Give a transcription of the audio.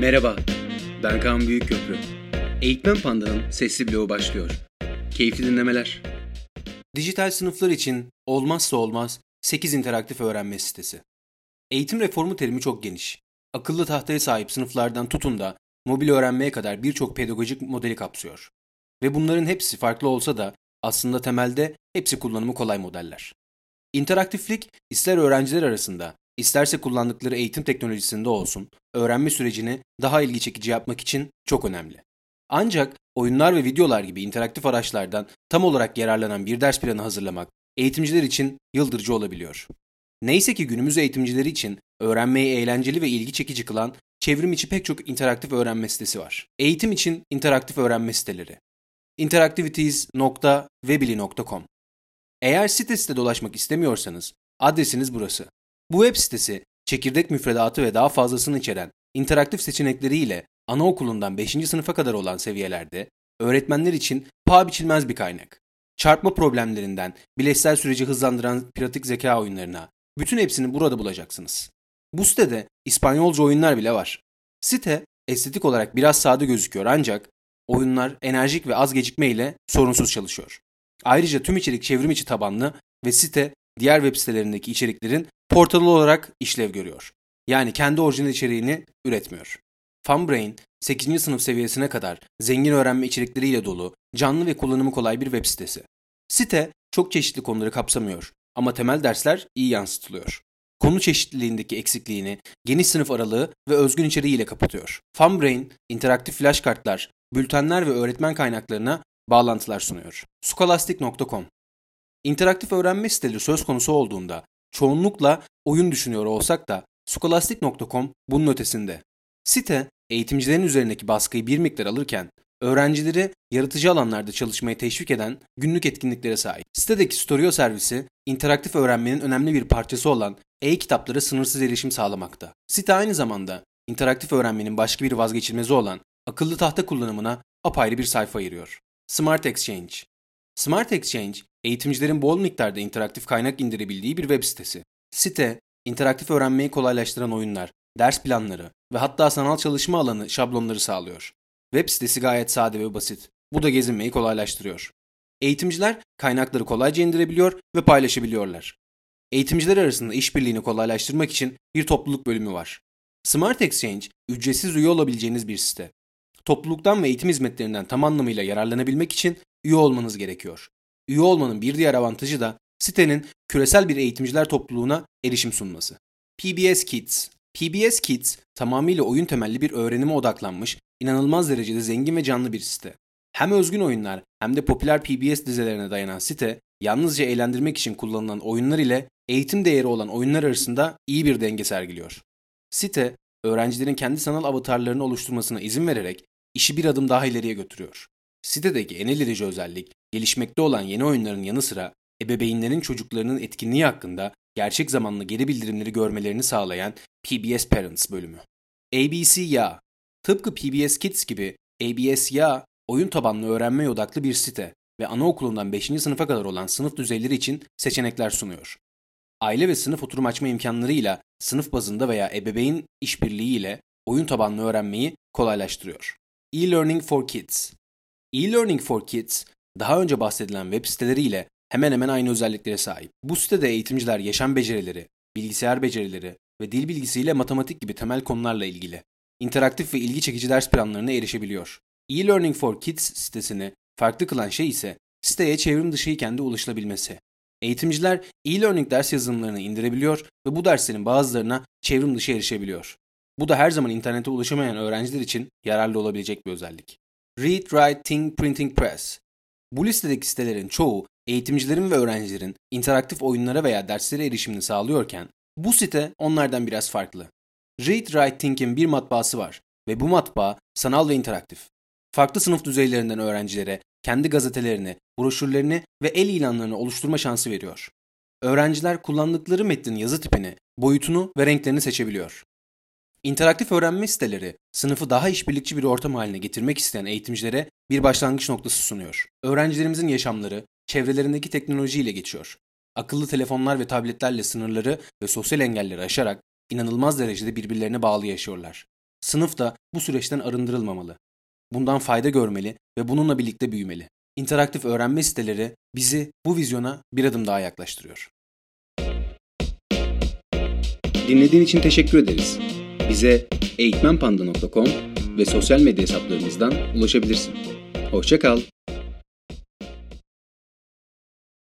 Merhaba, ben Kaan Büyükköprü. Eğitmen Panda'nın sesli bloğu başlıyor. Keyifli dinlemeler. Dijital sınıflar için olmazsa olmaz 8 interaktif öğrenme sitesi. Eğitim reformu terimi çok geniş. Akıllı tahtaya sahip sınıflardan tutun da mobil öğrenmeye kadar birçok pedagojik modeli kapsıyor. Ve bunların hepsi farklı olsa da aslında temelde hepsi kullanımı kolay modeller. İnteraktiflik ister öğrenciler arasında isterse kullandıkları eğitim teknolojisinde olsun, öğrenme sürecini daha ilgi çekici yapmak için çok önemli. Ancak oyunlar ve videolar gibi interaktif araçlardan tam olarak yararlanan bir ders planı hazırlamak eğitimciler için yıldırıcı olabiliyor. Neyse ki günümüz eğitimcileri için öğrenmeyi eğlenceli ve ilgi çekici kılan çevrim içi pek çok interaktif öğrenme sitesi var. Eğitim için interaktif öğrenme siteleri. interactivities.webili.com Eğer site site dolaşmak istemiyorsanız adresiniz burası. Bu web sitesi çekirdek müfredatı ve daha fazlasını içeren interaktif seçenekleriyle anaokulundan 5. sınıfa kadar olan seviyelerde öğretmenler için paha biçilmez bir kaynak. Çarpma problemlerinden bileşsel süreci hızlandıran pratik zeka oyunlarına bütün hepsini burada bulacaksınız. Bu sitede İspanyolca oyunlar bile var. Site estetik olarak biraz sade gözüküyor ancak oyunlar enerjik ve az gecikme ile sorunsuz çalışıyor. Ayrıca tüm içerik çevrim içi tabanlı ve site diğer web sitelerindeki içeriklerin portalı olarak işlev görüyor. Yani kendi orijinal içeriğini üretmiyor. FunBrain, 8. sınıf seviyesine kadar zengin öğrenme içerikleriyle dolu, canlı ve kullanımı kolay bir web sitesi. Site çok çeşitli konuları kapsamıyor ama temel dersler iyi yansıtılıyor. Konu çeşitliliğindeki eksikliğini geniş sınıf aralığı ve özgün içeriğiyle kapatıyor. FunBrain, interaktif flash kartlar, bültenler ve öğretmen kaynaklarına bağlantılar sunuyor. Scholastic.com İnteraktif öğrenme siteleri söz konusu olduğunda çoğunlukla oyun düşünüyor olsak da Scholastic.com bunun ötesinde. Site, eğitimcilerin üzerindeki baskıyı bir miktar alırken, öğrencileri yaratıcı alanlarda çalışmaya teşvik eden günlük etkinliklere sahip. Sitedeki Storio servisi, interaktif öğrenmenin önemli bir parçası olan e-kitaplara sınırsız erişim sağlamakta. Site aynı zamanda interaktif öğrenmenin başka bir vazgeçilmezi olan akıllı tahta kullanımına apayrı bir sayfa ayırıyor. Smart Exchange Smart Exchange, eğitimcilerin bol miktarda interaktif kaynak indirebildiği bir web sitesi. Site, interaktif öğrenmeyi kolaylaştıran oyunlar, ders planları ve hatta sanal çalışma alanı şablonları sağlıyor. Web sitesi gayet sade ve basit. Bu da gezinmeyi kolaylaştırıyor. Eğitimciler kaynakları kolayca indirebiliyor ve paylaşabiliyorlar. Eğitimciler arasında işbirliğini kolaylaştırmak için bir topluluk bölümü var. Smart Exchange, ücretsiz üye olabileceğiniz bir site. Topluluktan ve eğitim hizmetlerinden tam anlamıyla yararlanabilmek için üye olmanız gerekiyor. Üye olmanın bir diğer avantajı da sitenin küresel bir eğitimciler topluluğuna erişim sunması. PBS Kids PBS Kids tamamıyla oyun temelli bir öğrenime odaklanmış, inanılmaz derecede zengin ve canlı bir site. Hem özgün oyunlar hem de popüler PBS dizilerine dayanan site, yalnızca eğlendirmek için kullanılan oyunlar ile eğitim değeri olan oyunlar arasında iyi bir denge sergiliyor. Site, öğrencilerin kendi sanal avatarlarını oluşturmasına izin vererek işi bir adım daha ileriye götürüyor. Sitedeki en ilerici özellik, gelişmekte olan yeni oyunların yanı sıra ebeveynlerin çocuklarının etkinliği hakkında gerçek zamanlı geri bildirimleri görmelerini sağlayan PBS Parents bölümü. ABC Ya Tıpkı PBS Kids gibi ABS Ya oyun tabanlı öğrenmeye odaklı bir site ve anaokulundan 5. sınıfa kadar olan sınıf düzeyleri için seçenekler sunuyor. Aile ve sınıf oturum açma imkanlarıyla sınıf bazında veya ebeveyn işbirliği ile oyun tabanlı öğrenmeyi kolaylaştırıyor. E-Learning for Kids E-Learning for Kids, daha önce bahsedilen web siteleriyle hemen hemen aynı özelliklere sahip. Bu sitede eğitimciler yaşam becerileri, bilgisayar becerileri ve dil bilgisiyle matematik gibi temel konularla ilgili interaktif ve ilgi çekici ders planlarına erişebiliyor. E-Learning for Kids sitesini farklı kılan şey ise siteye çevrim dışıyken de ulaşılabilmesi. Eğitimciler e-learning ders yazılımlarını indirebiliyor ve bu derslerin bazılarına çevrim dışı erişebiliyor. Bu da her zaman internete ulaşamayan öğrenciler için yararlı olabilecek bir özellik. Read, Write, Think, Printing Press Bu listedeki sitelerin çoğu eğitimcilerin ve öğrencilerin interaktif oyunlara veya derslere erişimini sağlıyorken bu site onlardan biraz farklı. Read, Write, Think'in bir matbaası var ve bu matbaa sanal ve interaktif. Farklı sınıf düzeylerinden öğrencilere kendi gazetelerini, broşürlerini ve el ilanlarını oluşturma şansı veriyor. Öğrenciler kullandıkları metnin yazı tipini, boyutunu ve renklerini seçebiliyor. İnteraktif öğrenme siteleri sınıfı daha işbirlikçi bir ortam haline getirmek isteyen eğitimcilere bir başlangıç noktası sunuyor. Öğrencilerimizin yaşamları çevrelerindeki teknolojiyle geçiyor. Akıllı telefonlar ve tabletlerle sınırları ve sosyal engelleri aşarak inanılmaz derecede birbirlerine bağlı yaşıyorlar. Sınıf da bu süreçten arındırılmamalı. Bundan fayda görmeli ve bununla birlikte büyümeli. İnteraktif öğrenme siteleri bizi bu vizyona bir adım daha yaklaştırıyor. Dinlediğin için teşekkür ederiz. Bize eğitmenpanda.com ve sosyal medya hesaplarımızdan ulaşabilirsin. Hoşçakal.